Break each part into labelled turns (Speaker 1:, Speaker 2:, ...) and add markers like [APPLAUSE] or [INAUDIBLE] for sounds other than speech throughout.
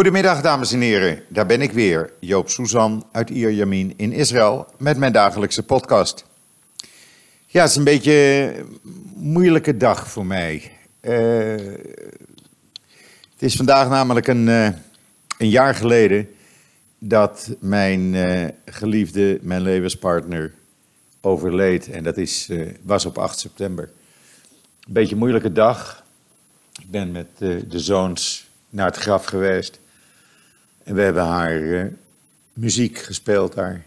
Speaker 1: Goedemiddag, dames en heren. Daar ben ik weer, Joop Suzan uit Ierjamin in Israël, met mijn dagelijkse podcast. Ja, het is een beetje een moeilijke dag voor mij. Uh, het is vandaag namelijk een, uh, een jaar geleden dat mijn uh, geliefde, mijn levenspartner, overleed. En dat is, was op 8 september. Een beetje een moeilijke dag. Ik ben met de zoons naar het graf geweest. En we hebben haar uh, muziek gespeeld daar.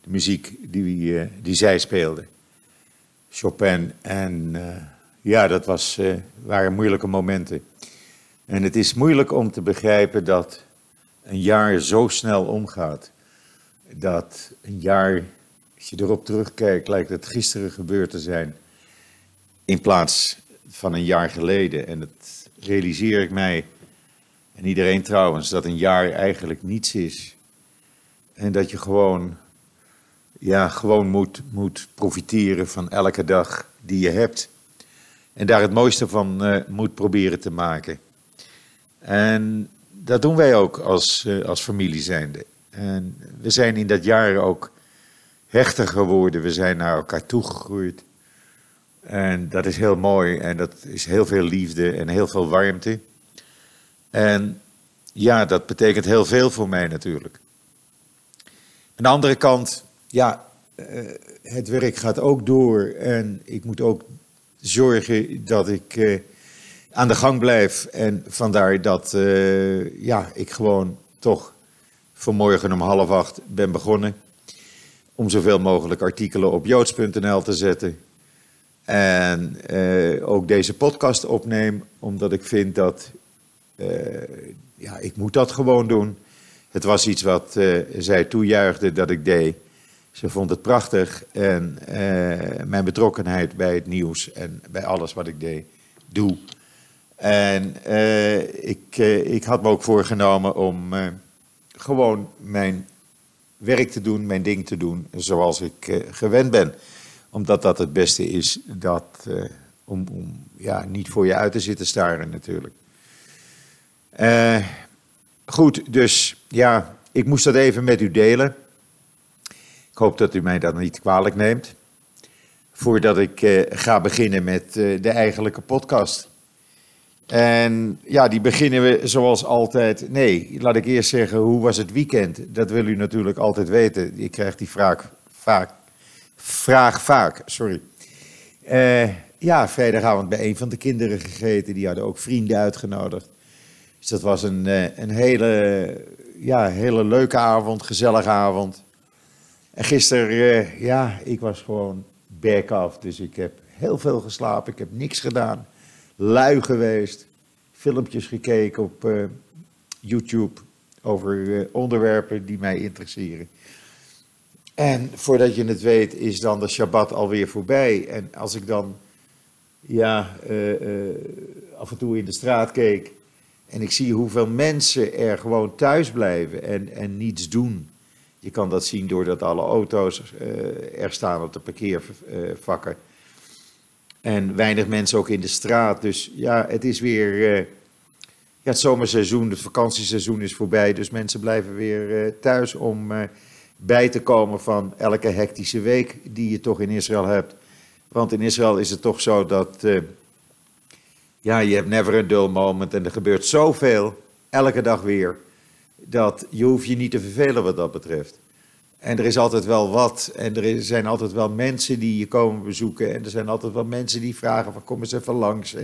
Speaker 1: De muziek die, uh, die zij speelde. Chopin. En uh, ja, dat was, waren moeilijke momenten. En het is moeilijk om te begrijpen dat een jaar zo snel omgaat. Dat een jaar, als je erop terugkijkt, lijkt het gisteren gebeurd te zijn. In plaats van een jaar geleden. En dat realiseer ik mij en iedereen trouwens, dat een jaar eigenlijk niets is. En dat je gewoon, ja, gewoon moet, moet profiteren van elke dag die je hebt. En daar het mooiste van uh, moet proberen te maken. En dat doen wij ook als, uh, als familie zijnde. En we zijn in dat jaar ook hechter geworden. We zijn naar elkaar toegegroeid. En dat is heel mooi. En dat is heel veel liefde en heel veel warmte. En ja, dat betekent heel veel voor mij natuurlijk. Aan de andere kant, ja, eh, het werk gaat ook door en ik moet ook zorgen dat ik eh, aan de gang blijf. En vandaar dat uh, ja, ik gewoon toch vanmorgen om half acht ben begonnen om zoveel mogelijk artikelen op joods.nl te zetten. En ook deze podcast opneem, omdat ik vind dat ja, ik moet dat gewoon doen. Het was iets wat uh, zij toejuichte dat ik deed. Ze vond het prachtig en uh, mijn betrokkenheid bij het nieuws en bij alles wat ik deed, doe. En ik, ik had me ook voorgenomen om gewoon mijn werk te doen, mijn ding te doen zoals ik gewend ben. Omdat dat het beste is dat, om, om ja, niet voor je uit te zitten staren natuurlijk. Uh, goed, dus ja, ik moest dat even met u delen. Ik hoop dat u mij dat niet kwalijk neemt. Voordat ik uh, ga beginnen met uh, de eigenlijke podcast. En ja, die beginnen we zoals altijd. Nee, laat ik eerst zeggen, hoe was het weekend? Dat wil u natuurlijk altijd weten. Ik krijg die vraag vaak. Vraag vaak, sorry. ja, vrijdagavond bij een van de kinderen gegeten. Die hadden ook vrienden uitgenodigd. Dus dat was een, eh, een hele, ja, hele leuke avond, gezellige avond. En gisteren, eh, ja, ik was gewoon back af. Dus ik heb heel veel geslapen, ik heb niks gedaan. Lui geweest, filmpjes gekeken op uh, YouTube over onderwerpen die mij interesseren. En voordat je het weet is dan de Shabbat alweer voorbij. En als ik dan ja, af en toe in de straat keek en ik zie hoeveel mensen er gewoon thuis blijven en, en niets doen. Je kan dat zien doordat alle auto's uh, er staan op de parkeervakken. En weinig mensen ook in de straat. Dus ja, het is weer. Ja, het zomerseizoen, het vakantieseizoen is voorbij. Dus mensen blijven weer uh, thuis om bij te komen van elke hectische week die je toch in Israël hebt. Want in Israël is het toch zo dat ja, je hebt never a dull moment en er gebeurt zoveel, elke dag weer, dat je hoeft je niet te vervelen wat dat betreft. En er is altijd wel wat en er zijn altijd wel mensen die je komen bezoeken en er zijn altijd wel mensen die vragen van kom eens even langs.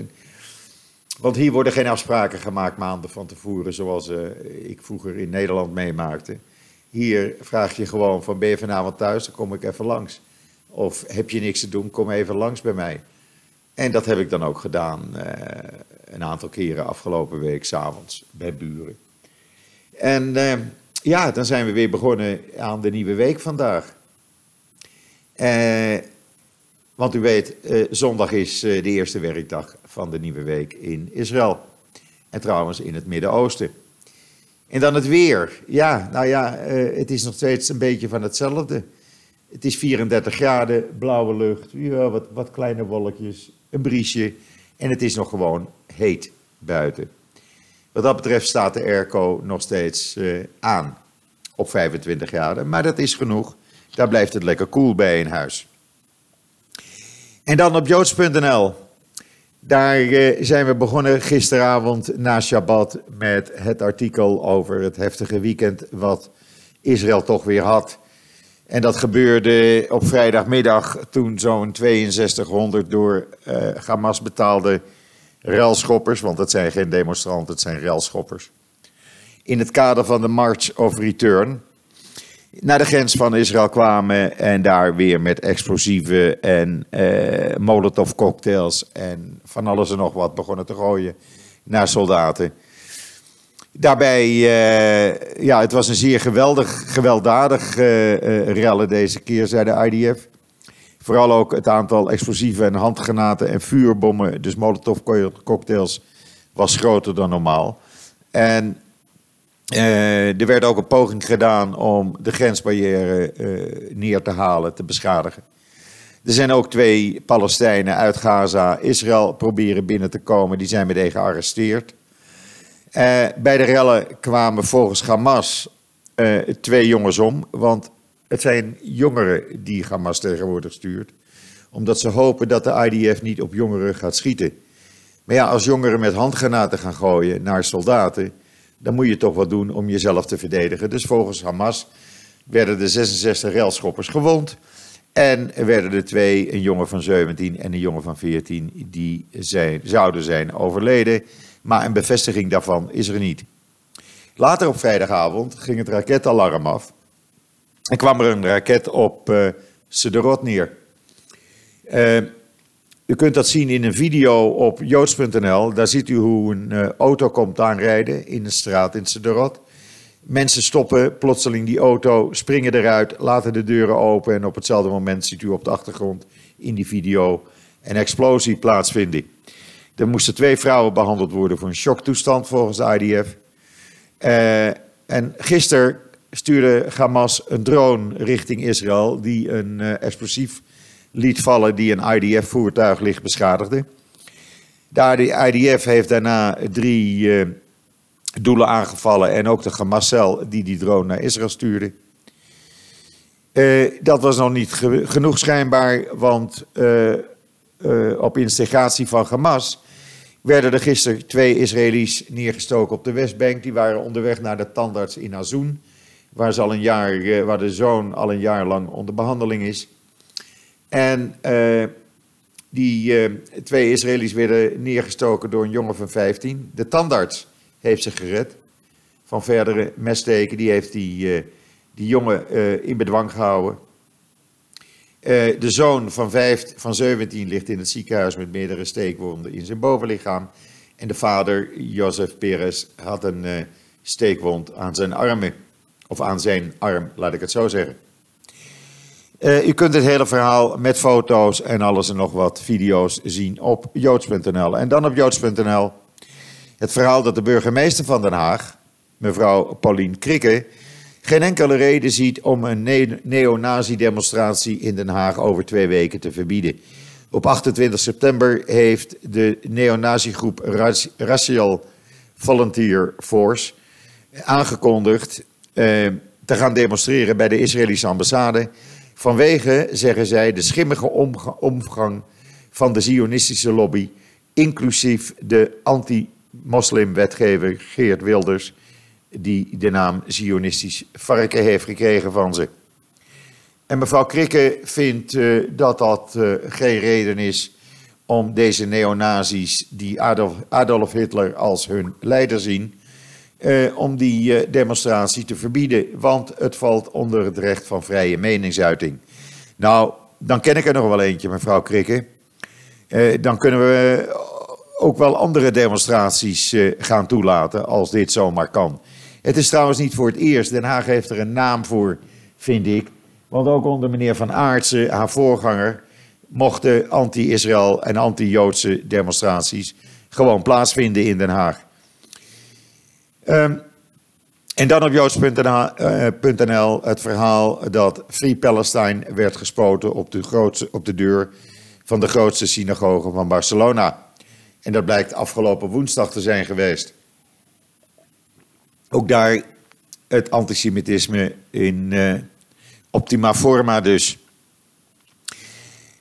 Speaker 1: Want hier worden geen afspraken gemaakt maanden van tevoren zoals uh, ik vroeger in Nederland meemaakte. Hier vraag je gewoon van ben je vanavond thuis, dan kom ik even langs. Of heb je niks te doen, kom even langs bij mij. En dat heb ik dan ook gedaan eh, een aantal keren afgelopen week, s'avonds, bij buren. En eh, ja, dan zijn we weer begonnen aan de nieuwe week vandaag. Eh, want u weet, zondag is de eerste werkdag van de nieuwe week in Israël. En trouwens in het Midden-Oosten. En dan het weer. Ja, nou ja, het is nog steeds een beetje van hetzelfde. Het is 34 graden, blauwe lucht, wat, wat kleine wolkjes, een briesje en het is nog gewoon heet buiten. Wat dat betreft staat de airco nog steeds uh, aan op 25 graden. Maar dat is genoeg. Daar blijft het lekker koel bij in huis. En dan op joods.nl. Daar uh, zijn we begonnen gisteravond na Shabbat met het artikel over het heftige weekend wat Israël toch weer had. En dat gebeurde op vrijdagmiddag toen zo'n 6200 door uh, Hamas betaalde relschoppers, want het zijn geen demonstranten, het zijn relschoppers. In het kader van de March of Return naar de grens van Israël kwamen en daar weer met explosieven en uh, molotov cocktails en van alles en nog wat begonnen te gooien naar soldaten. Daarbij, uh, ja, het was een zeer geweldig, gewelddadig uh, rellen deze keer, zei de IDF. Vooral ook het aantal explosieven en handgranaten en vuurbommen, dus molotov cocktails, was groter dan normaal. En er werd ook een poging gedaan om de grensbarrière neer te halen, te beschadigen. Er zijn ook twee Palestijnen uit Gaza, Israël, proberen binnen te komen. Die zijn meteen gearresteerd. Uh, bij de rellen kwamen volgens Hamas twee jongens om. Want het zijn jongeren die Hamas tegenwoordig stuurt. Omdat ze hopen dat de IDF niet op jongeren gaat schieten. Maar ja, als jongeren met handgranaten gaan gooien naar soldaten dan moet je toch wat doen om jezelf te verdedigen. Dus volgens Hamas werden de 66 relschoppers gewond. En er werden er twee, een jongen van 17 en een jongen van 14, die zouden zijn overleden. Maar een bevestiging daarvan is er niet. Later op vrijdagavond ging het raketalarm af. En kwam er een raket op uh, Sederot neer. Uh, u kunt dat zien in een video op joods.nl. Daar ziet u hoe een uh, auto komt aanrijden in de straat in Sederot. Mensen stoppen plotseling die auto, springen eruit, laten de deuren open. En op hetzelfde moment ziet u op de achtergrond in die video een explosie plaatsvinden. Er moesten twee vrouwen behandeld worden voor een shocktoestand volgens de IDF. Uh, en gisteren stuurde Hamas een drone richting Israël die een uh, explosief liet vallen die een IDF-voertuig licht beschadigde. De IDF heeft daarna drie uh, doelen aangevallen en ook de Hamas-cel die die drone naar Israël stuurde. Dat was nog niet ge genoeg schijnbaar, want op instigatie van Hamas werden er gisteren twee Israëli's neergestoken op de Westbank. Die waren onderweg naar de tandarts in Azoen, waar, ze al een jaar, waar de zoon al een jaar lang onder behandeling is. En uh, die twee Israëli's werden neergestoken door een jongen van 15. De tandarts heeft zich gered van verdere messteken. Die heeft die, die jongen in bedwang gehouden. De zoon van, van 17 ligt in het ziekenhuis met meerdere steekwonden in zijn bovenlichaam. En de vader, Jozef Perez, had een steekwond aan zijn armen. Of aan zijn arm, laat ik het zo zeggen. Uh, u kunt het hele verhaal met foto's en alles en nog wat video's zien op joods.nl. En dan op joods.nl het verhaal dat de burgemeester van Den Haag, mevrouw Pauline Krikke, geen enkele reden ziet om een ne neonazi-demonstratie in Den Haag over twee weken te verbieden. Op 28 september heeft de neonazi-groep Racial Volunteer Force aangekondigd uh, te gaan demonstreren bij de Israëlische ambassade Vanwege, zeggen zij, de schimmige omgang van de Zionistische lobby, inclusief de anti-moslim-wetgever Geert Wilders, die de naam Zionistisch varken heeft gekregen van ze. En mevrouw Krikke vindt uh, dat dat uh, geen reden is om deze neonazis, die Adolf, Hitler als hun leider zien, uh, om die demonstratie te verbieden, want het valt onder het recht van vrije meningsuiting. Nou, dan ken ik er nog wel eentje, mevrouw Krikke. Dan kunnen we ook wel andere demonstraties gaan toelaten, als dit zomaar kan. Het is trouwens niet voor het eerst. Den Haag heeft er een naam voor, vind ik. Want ook onder meneer Van Aartsen, haar voorganger, mochten anti-Israël en anti-Joodse demonstraties gewoon plaatsvinden in Den Haag. Um, en dan op joods.nl uh, het verhaal dat Free Palestine werd gespoten op de, op de deur van de grootste synagoge van Barcelona. En dat blijkt afgelopen woensdag te zijn geweest. Ook daar het antisemitisme in uh, optima forma dus.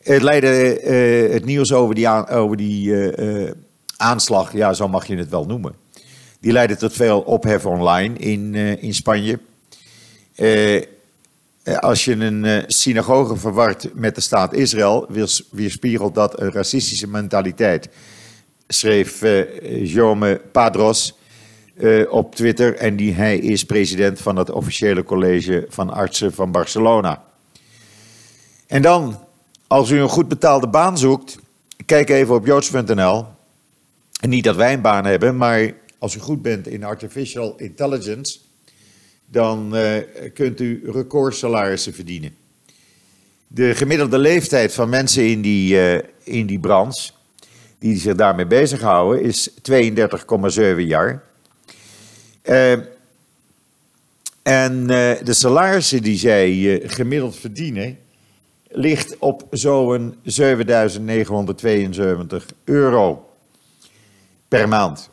Speaker 1: Het leidde uh, het nieuws over die, over die uh, aanslag, ja, zo mag je het wel noemen. Die leidde tot veel ophef online in, in Spanje. als je een synagoge verwart met de staat Israël, weerspiegelt dat een racistische mentaliteit, schreef Jome Padros uh, op Twitter. En die, hij is president van het officiële college van artsen van Barcelona. En dan, als u een goed betaalde baan zoekt, kijk even op joods.nl. En niet dat wij een baan hebben, maar als u goed bent in artificial intelligence, dan uh, kunt u recordsalarissen verdienen. De gemiddelde leeftijd van mensen in die, uh, in die branche, die zich daarmee bezighouden, is 32,7 jaar. Uh, en uh, de salarissen die zij uh, gemiddeld verdienen, ligt op zo'n 7972 euro per maand.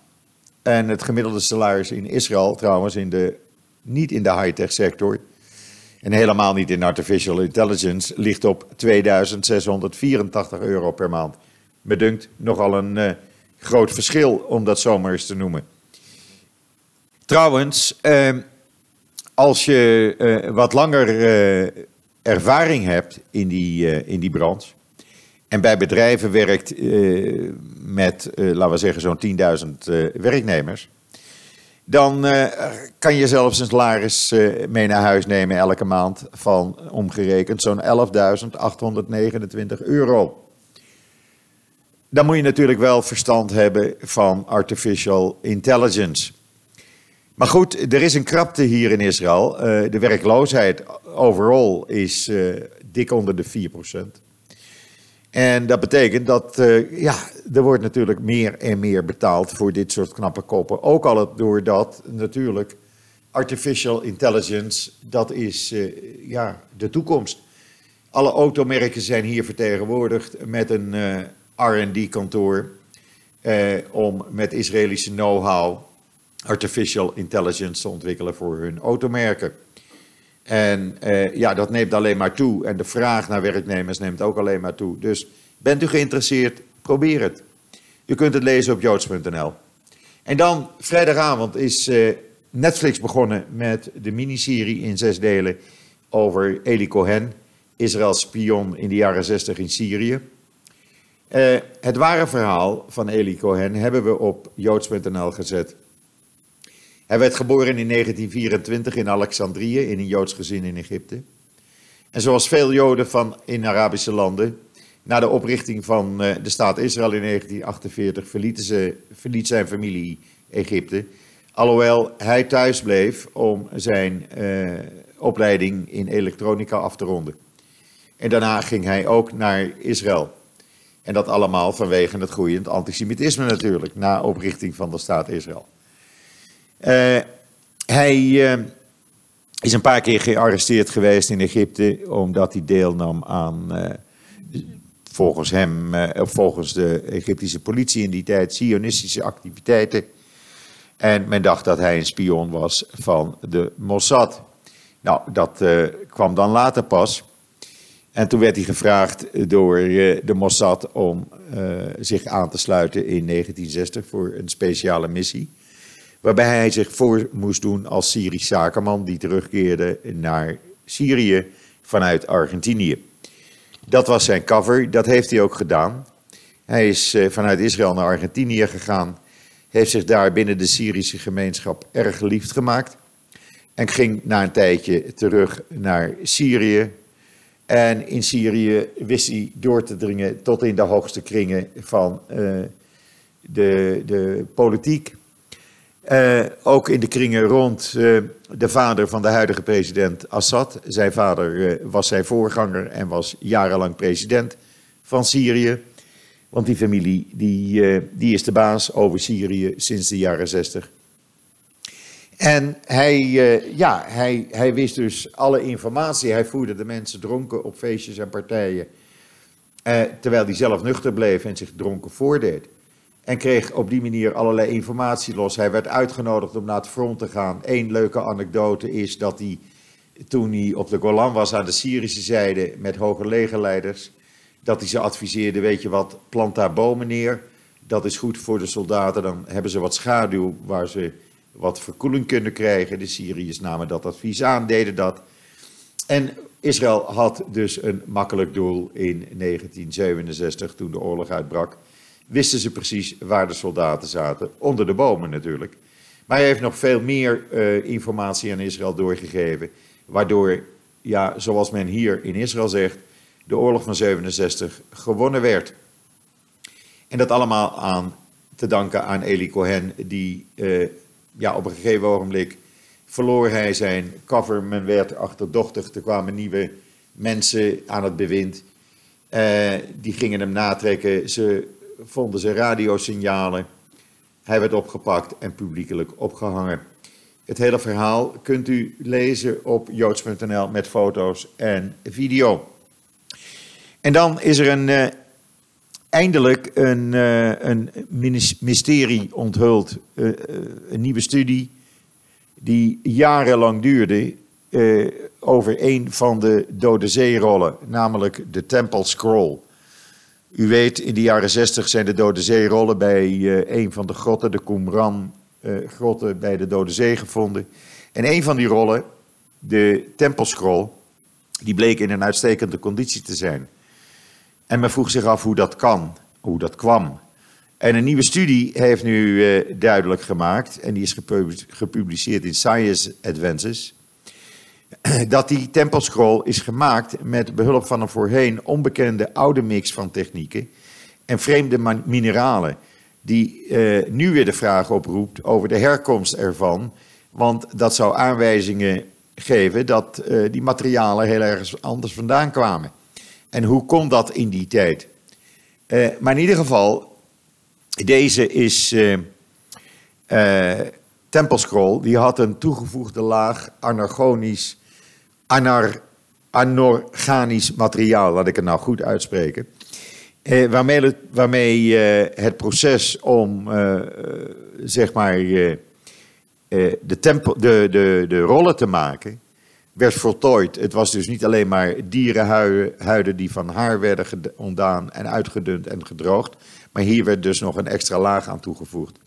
Speaker 1: En het gemiddelde salaris in Israël, trouwens, in de, niet in de high-tech sector en helemaal niet in artificial intelligence, ligt op 2684 euro per maand. Me dunkt nogal een groot verschil om dat zomaar eens te noemen. Trouwens, ehm, als je eh, wat langer eh, ervaring hebt in die, uh, in die branche en bij bedrijven werkt met, laten we zeggen, zo'n 10.000 werknemers, dan kan je zelfs een salaris mee naar huis nemen elke maand van omgerekend zo'n 11.829 euro. Dan moet je natuurlijk wel verstand hebben van artificial intelligence. Maar goed, er is een krapte hier in Israël. Uh, de werkloosheid overal is uh, dik onder de 4%. En dat betekent dat uh, ja, er wordt natuurlijk meer en meer betaald voor dit soort knappe koppen. Ook al doordat natuurlijk artificial intelligence, dat is ja, de toekomst. Alle automerken zijn hier vertegenwoordigd met een R&D-kantoor om met Israëlische know-how artificial intelligence te ontwikkelen voor hun automerken. En uh, ja, dat neemt alleen maar toe. En de vraag naar werknemers neemt ook alleen maar toe. Dus bent u geïnteresseerd? Probeer het. U kunt het lezen op joods.nl. En dan, vrijdagavond, is uh, Netflix begonnen met de miniserie in zes delen over Eli Cohen, Israëls spion in de jaren 60 in Syrië. Uh, het ware verhaal van Eli Cohen hebben we op joods.nl gezet. Hij werd geboren in 1924 in Alexandrië, in een Joods gezin in Egypte. En zoals veel Joden van in Arabische landen, na de oprichting van eh, de staat Israël in 1948 verliet, ze, verliet zijn familie Egypte. Alhoewel hij thuis bleef om zijn uh, opleiding in elektronica af te ronden. En daarna ging hij ook naar Israël. En dat allemaal vanwege het groeiend antisemitisme natuurlijk, na oprichting van de staat Israël. Uh, hij uh, is een paar keer gearresteerd geweest in Egypte omdat hij deelnam aan, uh, volgens hem, volgens de Egyptische politie in die tijd, sionistische activiteiten. En men dacht dat hij een spion was van de Mossad. Nou, dat kwam dan later pas. En toen werd hij gevraagd door de Mossad om zich aan te sluiten in 1960 voor een speciale missie waarbij hij zich voor moest doen als Syrisch zakenman die terugkeerde naar Syrië vanuit Argentinië. Dat was zijn cover, dat heeft hij ook gedaan. Hij is eh, vanuit Israël naar Argentinië gegaan, heeft zich daar binnen de Syrische gemeenschap erg geliefd gemaakt en ging na een tijdje terug naar Syrië. En in Syrië wist hij door te dringen tot in de hoogste kringen van uh, de, de politiek. Uh, ook in de kringen rond uh, de vader van de huidige president Assad. Zijn vader uh, was zijn voorganger en was jarenlang president van Syrië. Want die familie die, die is de baas over Syrië sinds de jaren zestig. En hij, ja, hij, hij wist dus alle informatie. Hij voerde de mensen dronken op feestjes en partijen. terwijl hij zelf nuchter bleef en zich dronken voordeed. En kreeg op die manier allerlei informatie los. Hij werd uitgenodigd om naar het front te gaan. Eén leuke anekdote is dat hij, toen hij op de Golan was aan de Syrische zijde met hoge legerleiders, dat hij ze adviseerde: Weet je wat, plant daar bomen neer. Dat is goed voor de soldaten. Dan hebben ze wat schaduw waar ze wat verkoeling kunnen krijgen. De Syriërs namen dat advies aan, deden dat. En Israël had dus een makkelijk doel in 1967, toen de oorlog uitbrak. Wisten ze precies waar de soldaten zaten, onder de bomen natuurlijk. Maar hij heeft nog veel meer uh, informatie aan Israël doorgegeven, waardoor, ja, zoals men hier in Israël zegt, de oorlog van 67 gewonnen werd. En dat allemaal aan te danken aan Eli Cohen, die uh, ja, op een gegeven ogenblik verloor hij zijn cover. Men werd achterdochtig. Er kwamen nieuwe mensen aan het bewind. Uh, die gingen hem natrekken. Ze vonden ze radiosignalen. Hij werd opgepakt en publiekelijk opgehangen. Het hele verhaal kunt u lezen op joods.nl met foto's en video. En dan is er een, uh, eindelijk een, uh, een mysterie onthuld. Uh, een nieuwe studie die jarenlang duurde over een van de Dode Zeerollen, namelijk de Temple Scroll. U weet, in de jaren zestig zijn de Dode Zeerollen bij uh, een van de grotten, de Qumran-grotten uh, bij de Dode Zee gevonden. En een van die rollen, de Temple Scroll, die bleek in een uitstekende conditie te zijn. En men vroeg zich af hoe dat kan, hoe dat kwam. En een nieuwe studie heeft nu uh, duidelijk gemaakt, en die is gepubliceerd in Science Advances, [CLEARS THROAT] dat die tempelscroll is gemaakt met behulp van een voorheen onbekende oude mix van technieken en vreemde mineralen, die uh, nu weer de vraag oproept over de herkomst ervan, want dat zou aanwijzingen geven dat uh, die materialen heel ergens anders vandaan kwamen. En hoe kon dat in die tijd? maar in ieder geval, deze is Tempelscroll. Die had een toegevoegde laag anargonisch, anar, anorganisch materiaal, laat ik het nou goed uitspreken. Uh, waarmee het, waarmee het proces om, zeg maar, de, tempel, de, de, de rollen te maken, werd voltooid. Het was dus niet alleen maar dierenhuiden die van haar werden ontdaan en uitgedund en gedroogd. Maar hier werd dus nog een extra laag aan toegevoegd.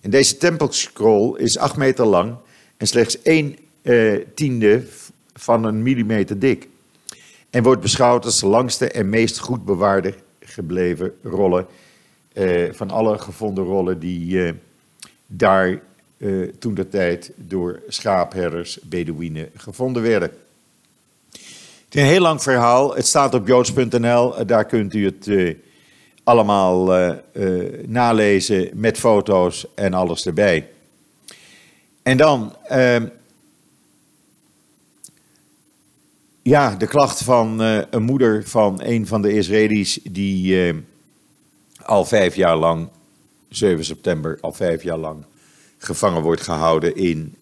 Speaker 1: En deze tempelscroll is 8 meter lang en slechts 1 eh, tiende van een millimeter dik. En wordt beschouwd als de langste en meest goed bewaarde gebleven rollen eh, van alle gevonden rollen die eh, daar uh, toen de tijd door schaapherders, Bedouinen gevonden werden. Het is een heel lang verhaal. Het staat op joods.nl. Daar kunt u het uh, allemaal uh, nalezen met foto's en alles erbij. En dan, ehm, ja, de klacht van een moeder van een van de Israëli's die al vijf jaar lang, 7 september, al vijf jaar lang gevangen wordt gehouden in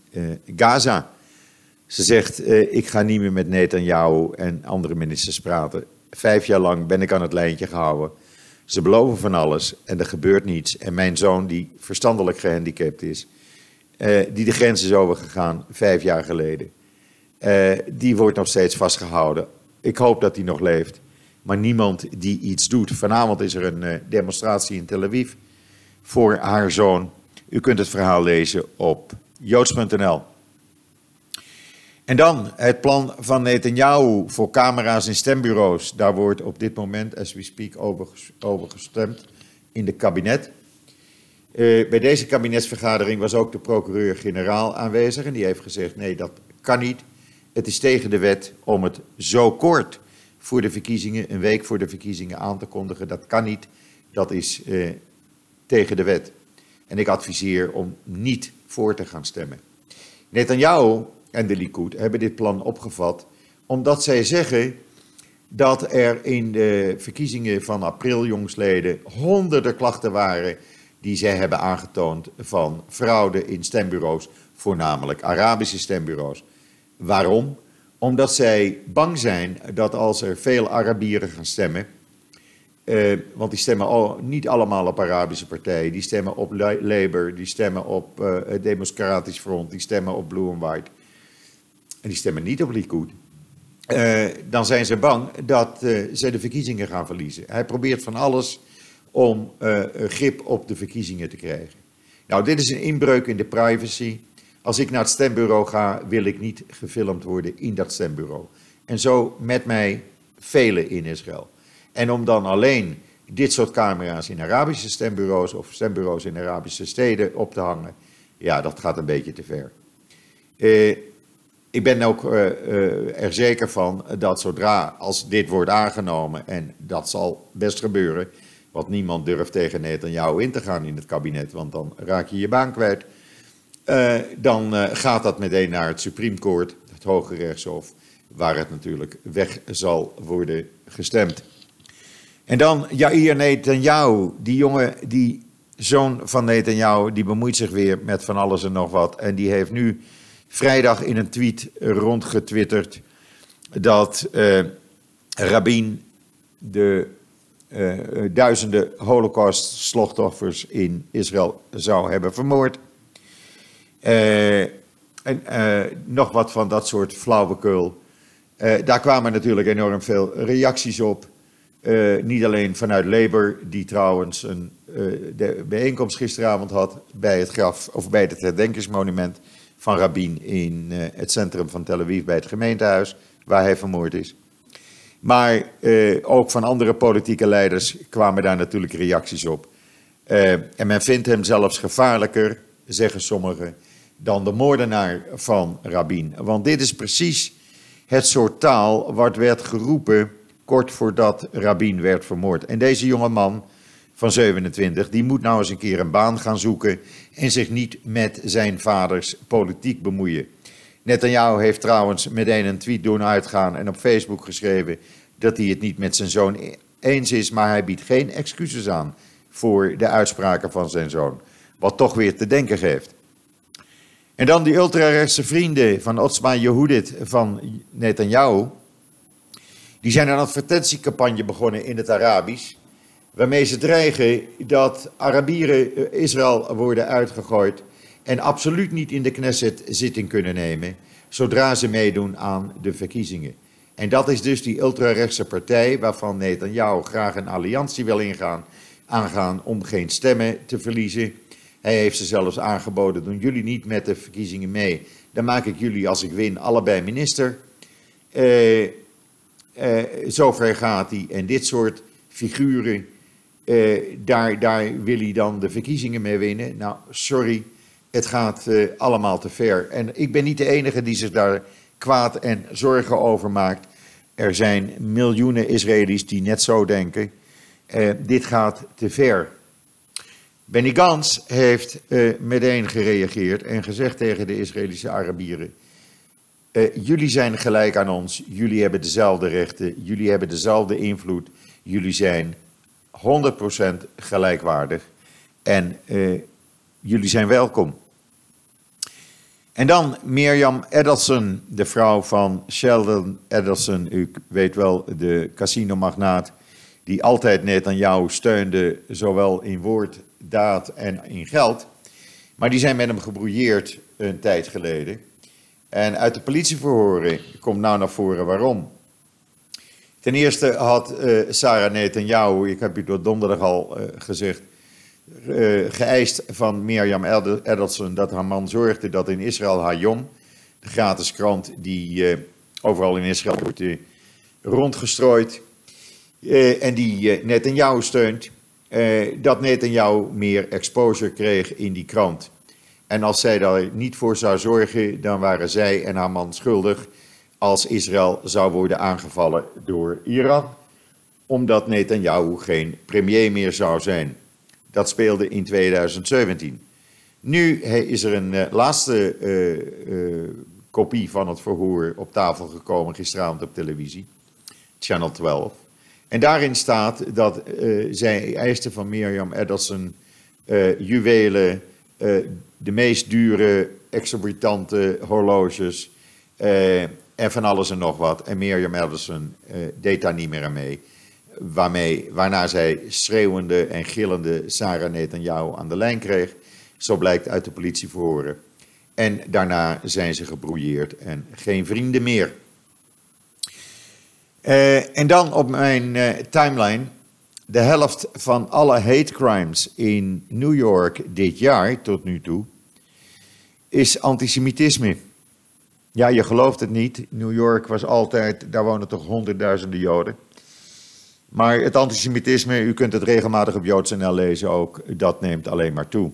Speaker 1: Gaza. Ze zegt, ik ga niet meer met Netanyahu en andere ministers praten. Vijf jaar lang ben ik aan het lijntje gehouden. Ze beloven van alles en er gebeurt niets. En mijn zoon, die verstandelijk gehandicapt is, uh, die de grens is overgegaan vijf jaar geleden, die wordt nog steeds vastgehouden. Ik hoop dat hij nog leeft, maar niemand die iets doet. Vanavond is er een demonstratie in Tel Aviv voor haar zoon. U kunt het verhaal lezen op joods.nl. En dan het plan van Netanyahu voor camera's in stembureaus. Daar wordt op dit moment, as we speak, over, gestemd in de kabinet. Uh, bij deze kabinetsvergadering was ook de procureur-generaal aanwezig en die heeft gezegd: nee, dat kan niet. Het is tegen de wet om het zo kort voor de verkiezingen, een week voor de verkiezingen aan te kondigen. Dat kan niet. Dat is uh, tegen de wet. En ik adviseer om niet voor te gaan stemmen. Netanyahu en de Likud hebben dit plan opgevat omdat zij zeggen dat er in de verkiezingen van april jongsleden honderden klachten waren die zij hebben aangetoond van fraude in stembureaus, voornamelijk Arabische stembureaus. Waarom? Omdat zij bang zijn dat als er veel Arabieren gaan stemmen, Uh, want die stemmen al, niet allemaal op Arabische partijen. Die stemmen op Labour, die stemmen op uh, het Democratisch Front, die stemmen op Blue and White. En die stemmen niet op Likud. Uh, dan zijn ze bang dat ze de verkiezingen gaan verliezen. Hij probeert van alles om grip op de verkiezingen te krijgen. Nou, dit is een inbreuk in de privacy. Als ik naar het stembureau ga, wil ik niet gefilmd worden in dat stembureau. En zo met mij velen in Israël. En om dan alleen dit soort camera's in Arabische stembureaus of stembureaus in Arabische steden op te hangen, ja, dat gaat een beetje te ver. Eh, ik ben ook uh, uh, er zeker van dat zodra als dit wordt aangenomen, en dat zal best gebeuren, want niemand durft tegen Netanyahu in te gaan in het kabinet, want dan raak je je baan kwijt. Uh, dan gaat dat meteen naar het Supreme Court, het Hoge Rechtshof, waar het natuurlijk weg zal worden gestemd. En dan Jair Netanyahu, die jongen, die zoon van Netanyahu, die bemoeit zich weer met van alles en nog wat. En die heeft nu vrijdag in een tweet rondgetwitterd dat uh, Rabin de uh, duizenden holocaust-slachtoffers in Israël zou hebben vermoord. Uh, en nog wat van dat soort flauwekul. daar kwamen natuurlijk enorm veel reacties op. Niet alleen vanuit Labour, die trouwens een de bijeenkomst gisteravond had bij het graf, of bij het herdenkingsmonument van Rabin in uh, het centrum van Tel Aviv bij het gemeentehuis, waar hij vermoord is. Maar ook van andere politieke leiders kwamen daar natuurlijk reacties op. en men vindt hem zelfs gevaarlijker, zeggen sommigen, dan de moordenaar van Rabin. Want dit is precies het soort taal wat werd geroepen kort voordat Rabin werd vermoord. En deze jonge man van 27, die moet nou eens een keer een baan gaan zoeken en zich niet met zijn vaders politiek bemoeien. Netanyahu heeft trouwens meteen een tweet doen uitgaan en op Facebook geschreven dat hij het niet met zijn zoon eens is, maar hij biedt geen excuses aan voor de uitspraken van zijn zoon. Wat toch weer te denken geeft. En dan die ultrarechtse vrienden van Otsma Yehudit van Netanyahu. Die zijn een advertentiecampagne begonnen in het Arabisch, waarmee ze dreigen dat Arabieren eh, Israël worden uitgegooid en absoluut niet in de Knesset zitting kunnen nemen, zodra ze meedoen aan de verkiezingen. En dat is dus die ultrarechtse partij waarvan Netanyahu graag een alliantie wil ingaan, aangaan om geen stemmen te verliezen. Hij heeft ze zelfs aangeboden, doen jullie niet met de verkiezingen mee, dan maak ik jullie als ik win allebei minister. Uh, uh, zover gaat hij. En dit soort figuren, uh, daar, daar wil hij dan de verkiezingen mee winnen. Nou, sorry, het gaat uh, allemaal te ver. En ik ben niet de enige die zich daar kwaad en zorgen over maakt. Er zijn miljoenen Israëli's die net zo denken. dit gaat te ver. Benny Gans heeft meteen gereageerd en gezegd tegen de Israëlische Arabieren jullie zijn gelijk aan ons, jullie hebben dezelfde rechten, jullie hebben dezelfde invloed, jullie zijn 100% gelijkwaardig en uh, jullie zijn welkom. En dan Mirjam Edelson, de vrouw van Sheldon Edelson, u weet wel, de casinomagnaat, die altijd net aan jou steunde, zowel in woord, daad en in geld. Maar die zijn met hem gebrouilleerd een tijd geleden. En uit de politieverhoren komt nou naar voren waarom. Ten eerste had uh, Sarah Netanyahu, ik heb u door donderdag al uh, gezegd, uh, geëist van Mirjam Edelson dat haar man zorgde dat in Israël Hayom, de gratis krant die overal in Israël wordt rondgestrooid en die Netanyahu steunt, dat Netanyahu meer exposure kreeg in die krant. En als zij daar niet voor zou zorgen, dan waren zij en haar man schuldig als Israël zou worden aangevallen door Iran, omdat Netanyahu geen premier meer zou zijn. Dat speelde in 2017. Nu is er een uh, laatste uh, uh, kopie van het verhoor op tafel gekomen gisteravond op televisie, Channel 12. En daarin staat dat zij eiste van Mirjam Ederson juwelen, de meest dure, exorbitante horloges en van alles en nog wat. En Mirjam Ederson uh, deed daar niet meer aan mee. waarmee, waarna zij schreeuwende en gillende Sarah Netanyahu aan de lijn kreeg. Zo blijkt uit de politieverhoren. En daarna zijn ze gebrouilleerd en geen vrienden meer. Uh, en dan op mijn uh, timeline. De helft van alle hate crimes in New York dit jaar tot nu toe is antisemitisme. Ja, je gelooft het niet. New York was altijd, daar wonen toch honderdduizenden Joden. Maar het antisemitisme, u kunt het regelmatig op JoodsNL lezen ook, dat neemt alleen maar toe.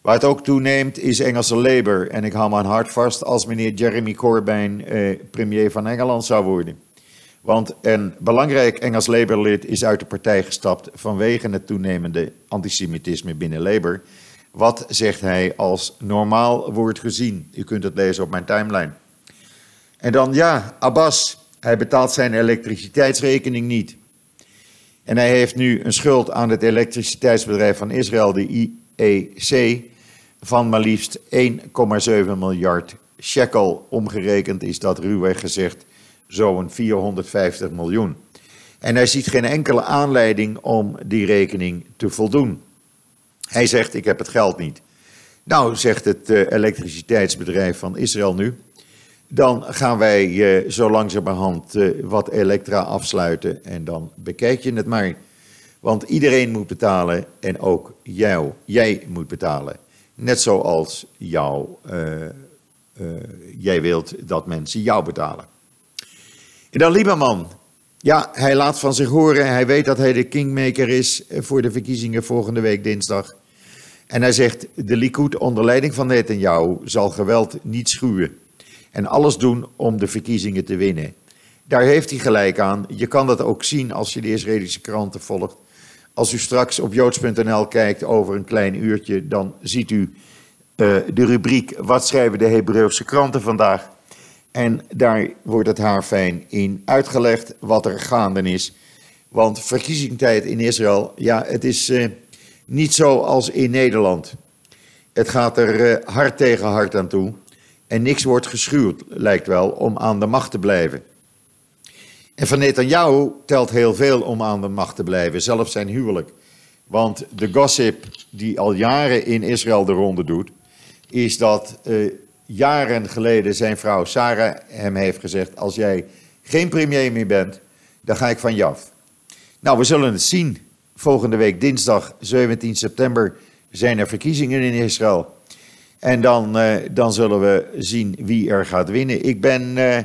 Speaker 1: Waar het ook toeneemt is Engelse Labour. En ik hou mijn hart vast als meneer Jeremy Corbyn eh, premier van Engeland zou worden. Want een belangrijk Engels Labour-lid is uit de partij gestapt vanwege het toenemende antisemitisme binnen Labour. Wat, zegt hij, als normaal wordt gezien. U kunt het lezen op mijn timeline. En dan ja, Abbas, hij betaalt zijn elektriciteitsrekening niet. En hij heeft nu een schuld aan het elektriciteitsbedrijf van Israël, de IEC, van maar liefst 1,7 miljard shekel. Omgerekend is dat ruwweg gezegd zo'n 450 miljoen. En hij ziet geen enkele aanleiding om die rekening te voldoen. Hij zegt: Ik heb het geld niet. Nou, zegt het uh, elektriciteitsbedrijf van Israël nu. Dan gaan wij uh, zo langzamerhand uh, wat elektra afsluiten en dan bekijk je het maar. Want iedereen moet betalen en ook jou, jij moet betalen. Net zoals jou, jij wilt dat mensen jou betalen. En dan Lieberman. Ja, hij laat van zich horen. Hij weet dat hij de kingmaker is voor de verkiezingen volgende week dinsdag. En hij zegt, de Likud onder leiding van Netanyahu zal geweld niet schuwen. En alles doen om de verkiezingen te winnen. Daar heeft hij gelijk aan. Je kan dat ook zien als je de Israëlische kranten volgt. Als u straks op joods.nl kijkt over een klein uurtje, dan ziet u uh, de rubriek Wat schrijven de Hebreeuwse kranten vandaag? En daar wordt het haar fijn in uitgelegd wat er gaande is. Want verkiezingstijd in Israël, ja, het is uh, niet zoals in Nederland. Het gaat er uh, hard tegen hard aan toe. En niks wordt geschuwd, lijkt wel, om aan de macht te blijven. En van Netanyahu telt heel veel om aan de macht te blijven, zelfs zijn huwelijk. Want de gossip die al jaren in Israël de ronde doet, is dat uh, jaren geleden zijn vrouw Sarah hem heeft gezegd: Als jij geen premier meer bent, dan ga ik van je af. Nou, we zullen het zien. Volgende week dinsdag 17 september zijn er verkiezingen in Israël. En dan, uh, dan zullen we zien wie er gaat winnen. Ik ben uh,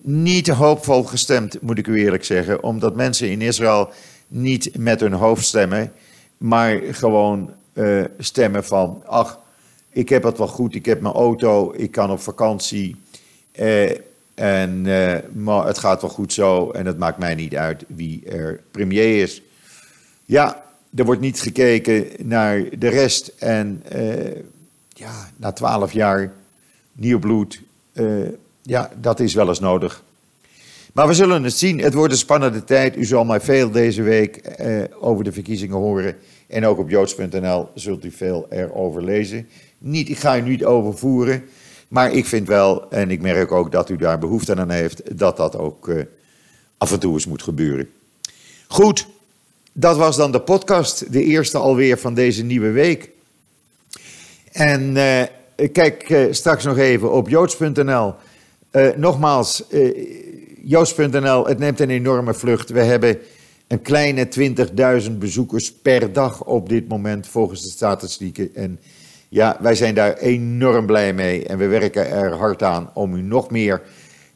Speaker 1: niet hoopvol gestemd, moet ik u eerlijk zeggen, omdat mensen in Israël niet met hun hoofd stemmen, maar gewoon uh, stemmen van, ach, ik heb het wel goed, ik heb mijn auto, ik kan op vakantie. Eh, en, eh, maar het gaat wel goed zo en het maakt mij niet uit wie er premier is. Ja, er wordt niet gekeken naar de rest. En uh, ja, na twaalf jaar nieuw bloed, ja, dat is wel eens nodig. Maar we zullen het zien. Het wordt een spannende tijd. U zal mij veel deze week over de verkiezingen horen. En ook op joods.nl zult u veel erover lezen. Niet, ik ga u niet overvoeren, maar ik vind wel, en ik merk ook dat u daar behoefte aan heeft, dat dat ook uh, af en toe eens moet gebeuren. Goed, dat was dan de podcast, de eerste alweer van deze nieuwe week. En uh, kijk uh, straks nog even op joods.nl. nogmaals, joods.nl, het neemt een enorme vlucht. We hebben een kleine 20.000 bezoekers per dag op dit moment volgens de statistieken. En ja, wij zijn daar enorm blij mee en we werken er hard aan om u nog meer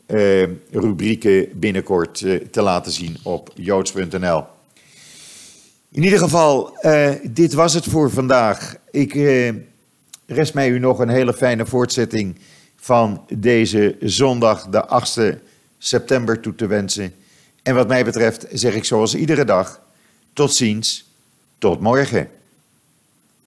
Speaker 1: uh, rubrieken binnenkort uh, te laten zien op joods.nl. In ieder geval, uh, dit was het voor vandaag. Ik rest mij u nog een hele fijne voortzetting van deze zondag, de 8e september, toe te wensen. En wat mij betreft zeg ik zoals iedere dag, tot ziens, tot morgen.